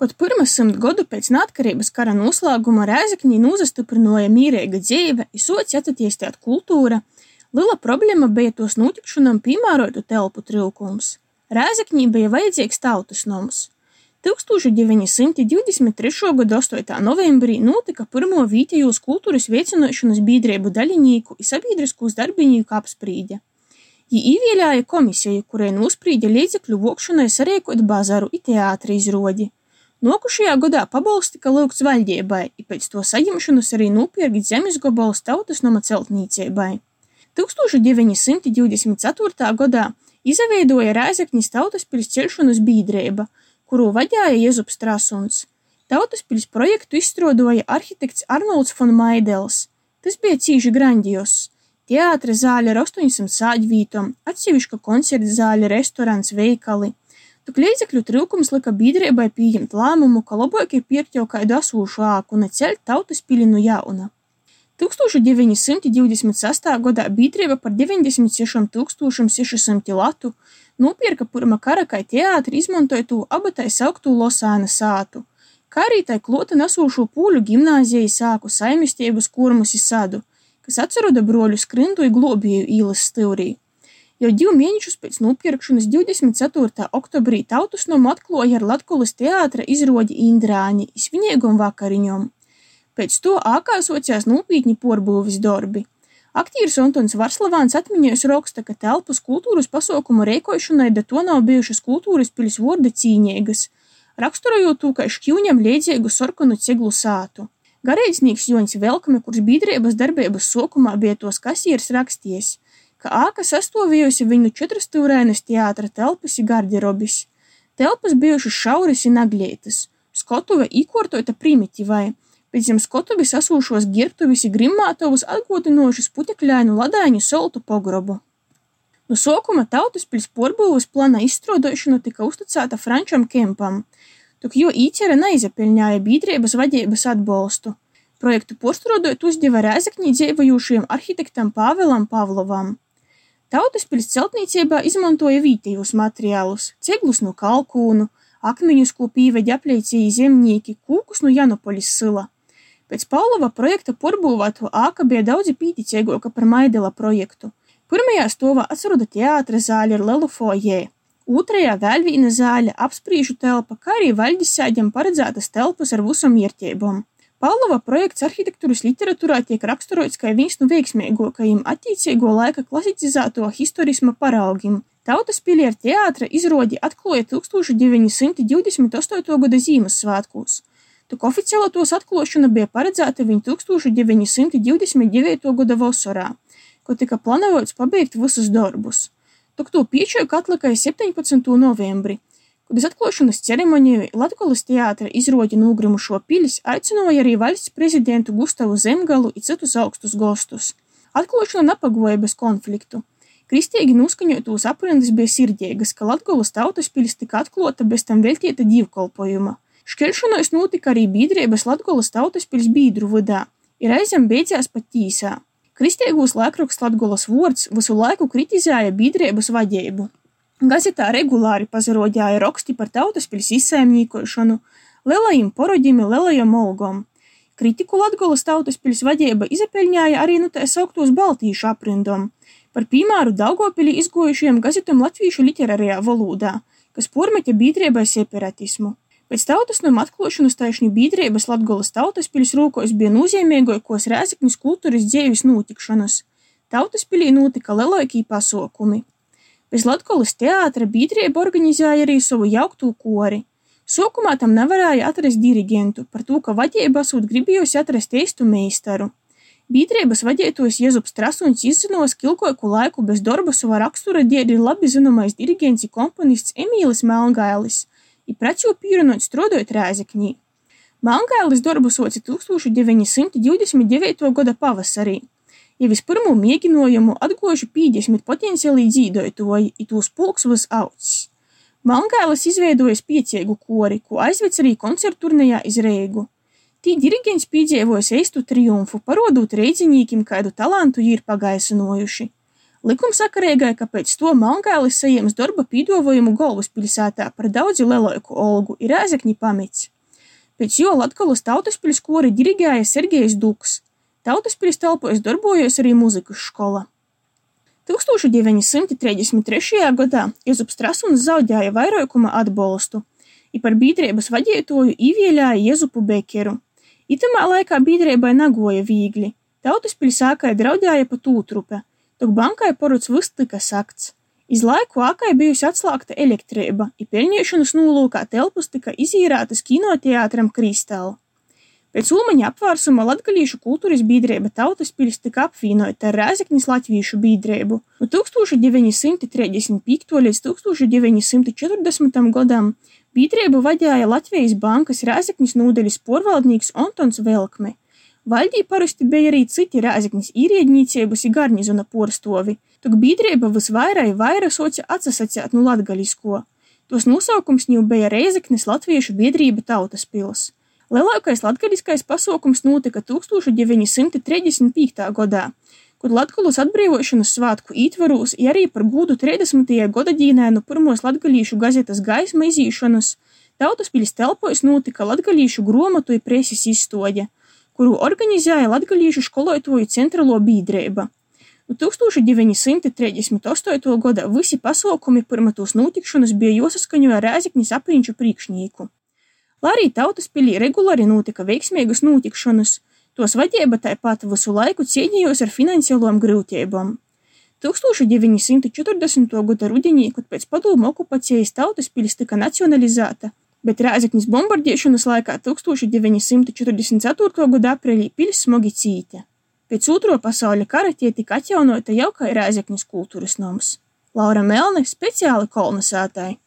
Kaut pirma simt godu pēc neatkarības kara noslēguma Rēzekņī nozastiprināja mīrīga dzīve, i soci attīstīt kultūra, liela problēma bija tos notikšanām piemērotu telpu trūkums. Rēzekņī bija vajadzīgs tautas noms. 1923. gada 8. novembrī notika pirmo vietējos kultūras veicināšanas biedrību daļinieku un sabiedriskos darbinieku apsprīde. Jī ievēlēja komisiju, kurai nosprīda līdzekļu vokšanai sarīkot bazaru un teātra izrodi. Nokušajā gadā pabalsts tika lūgts valdībai, un pēc to saņemšanas arī nopirkt zemes gabalus tautas nama celtniecībai. 1924. gadā izveidoja Rēzekņas tautas pils celšanas biedrība – kuru vadīja Jēzus Strasuns. Tautaspils projektu izstrādāja arhitekts Arnolds von Maidels. Tas bija cīži grandios. Teātra zāle ar 800 sāģvītom, atsevišķa koncerta zāle, restorāns, veikali. Tik līdzekļu trūkums lika biedrībai pieņemt lēmumu, ka labāk ir pirkt jau kādu asūšu āku un celt tautaspili no jauna. 1926. gadā biedrība par 96,600 latu nopirka pirmā kara kai teātri izmantoja to abatai sauktu Losāna sātu, kā arī tai klota nesūšo pūļu gimnāzijai sāku saimistības kurmus sadu, kas atceroda broļu skrindu i globieju īlas stilrī. Jau divu mēnešus pēc nopirkšanas 24. oktobrī tautas nomu atklāja ar Latgulas teātra izrodi Indrāņi izsvinīgom vakariņom. Pēc to ākā sociās nopietni porbūvis darbi. Aktieris Antons Varslavāns atmiņojas raksta, ka telpas kultūras pasaukumu rēkošanai da to nav bijušas kultūras pilis vorda cīņīgas, raksturojot to kā šķīvņam liedzīgu sarkanu ceglu sātu. Garīdznieks Joņs Velkame, kurš biedrības darbības sokumā bija tos kasieris raksties, ka āka sastāvējusi viņu četrstūrainas teātra telpas i garderobis. Telpas bijušas šauras i naglietas, skotuve īkortota primitīvai, Pēc tam skotuvis esūšos ģērbtuvis i grimmātavus atgādinojušas putekļainu ladaiņu soltu pogrobu. No sākuma Tautaspils porbūves plana izstrādāšana tika uzticēta Frančam Kempam, tok jo īcere neizapelņāja biedrības vadības atbalstu. Projektu porstrādājot uzdeva Rēzakņī dzīvojošajam arhitektam Pāvēlam Pavlovam. Tautaspils celtniecībā izmantoja vietējos materiālus - ceglus no kalkūnu, akmeņus, ko pīveģi apleicīja zemnieki, kūkus no Janopolis sila. Pēc Paulova projekta porbūvēto āka bija daudzi pīticīgāka par Maidela projektu. Pirmajā stāvā atroda teātra zāle ar lielu foijē. Otrajā vēl viena zāle, apspriežu telpa, kā arī vaļģis sēdiem paredzētas telpas ar visam iertiebām. Pālova projekts arhitektūras literatūrā tiek raksturots kā viens no veiksmīgākajiem attiecīgo laika klasicizēto historisma paraugiem. Tautas pilieru teātra izrodi atklāja 1928. gada Ziemassvētkos. Tik oficiāli tos atklāšana bija paredzēta viņa 1929. gada vasarā, kad tika plānots pabeigt visus darbus. Tok to piečēju atlikai 17. novembri, kad uz atklāšanas ceremoniju Latgolas teātra izroģi nogrimušo pilis aicināja arī valsts prezidentu Gustavu Zemgalu un citus augstus gostus. Atklāšana nepagoja bez konfliktu. Kristīgi noskaņotos aprindas bija sirdīgas, ka Latgolas tautas pilis tika atklāta bez tam veltīta divkolpojuma. Šķelšanās notika arī biedrības Latgolas tautaspils biedru vidā, ir reizēm beidzās pat tīsā. Kristīgos laikraksts Latgolas vārds visu laiku kritizēja biedrības vadību. Gazetā regulāri pazarodēja raksti par tautaspils izsaimniekošanu, lielajiem poroģiem un lielajiem olgom. Kritiku Latgolas tautaspils vadība izapeļņāja arī nu tā sauktos baltīšu aprindom, par piemēru Daugopilī izgojušajiem gazetam latviešu literārajā valodā, kas pormeķa biedrībai separatismu. Pēc tautas nama atklāšanas taisni biedrības Latgolas tautaspiļs rūkos bija nozīmīgākos Rēzekņas kultūras dzēvis notikšanas. Tautaspilī notika lielākie pasākumi. Bez Latgolas teātra biedrība organizēja arī savu jauktu kori. Sākumā tam nevarēja atrast dirigentu, par to, ka vadība esot gribējusi atrast eistu meistaru. Biedrības vadītājs Jēzus Strasuns izzinos, ka ilgāku laiku bez darba savā rakstura dēļ ir labi zināmais dirigents un komponists Emīlis Melngailis – i pracīju pierunot strādājot Rēzekņī. Melngailis darbu soca 1929. gada pavasarī. Ja vispirmo mēģinājumu atgojuši 50 potenciāli dzīvotāji, i tūs pulks was augs. Melngailis izveidojis pieciegu kori, ko aizvec arī koncerturnejā iz Reigu. Tī diriģents piedzīvojis eistu triumfu, parodot reidzinīkim, kādu talantu ir pagaisinojuši. Likumsakarīgai, ka pēc to Melngālis sajiems darba pīdāvājumu galvaspilsētā par daudz lielāku algu, ir Rēzekņi pamets. Pēc jo Latgolas tautas kori dirigēja Sergejs Duks. Tautas telpos darbojas arī muzikas skola. 1933. gadā Jezups Trasuns zaudēja vairākuma atbalstu, i par biedrības vadītāju ievēlēja Jezupu Bekeru. Itamā laikā biedrībai nagoja viegli. Tautas ākai draudēja pat ūtrupe, tok bankai poruc vyss tika sakts. Iz laiku ākai bijusi atslēgta elektrība, i peļņiešanas nolūkā telpas tika izīrētas kinoteātram Kristāla. Pēc Ulmaņa apvērsuma Latgalīšu kultūras biedrība Tautas pilis tika apvienota ar Rēzeknis Latviešu biedrību. No 1935. līdz 1940. gadam biedrību vadīja Latvijas bankas Rēzeknis nodeļas porvaldnieks Antons Velkme. Valdī parasti bija arī citi Rēzeknis īriednīcības un garnizona porstovi, tok biedrība visvairāk vairāk soca atsasacēt no latgalisko. Tos nosaukums jau bija Rēzeknis Latviešu biedrība Tautas pils. Lielākais latgaliskais pasaukums notika 1935. gadā, kad Latgulas atbrīvošanas svētku ītvaros, ja arī par gūdu 30. gada ģīnē no pirmos latgalīšu gazetas gaisma izīšanas, Tautas telpos notika latgalīšu gromatu un preses izstoģe, kuru organizēja Latgalīšu skolotāju centrālo biedrība. No 1938. gada visi pasaukumi pirmatos notikšanas bija jāsaskaņoja Rēzekņas apriņču priekšnieku. Lai arī Tautaspilī regulāri notika veiksmīgas notikšanas, tos vadība tāpat visu laiku cīnījos ar finansiālām grūtībām. 1940. gada rudenī, kad pēc padomu okupācijas Tautaspils tika nacionalizēta, bet Rēzeknis bombardēšanas laikā 1944. gada aprīlī pils smagi cīta. Pēc otro pasaules kara tie tika atjaunota jau kā Rēzeknis kultūras noms. Laura Melne speciāli kolonizētāji.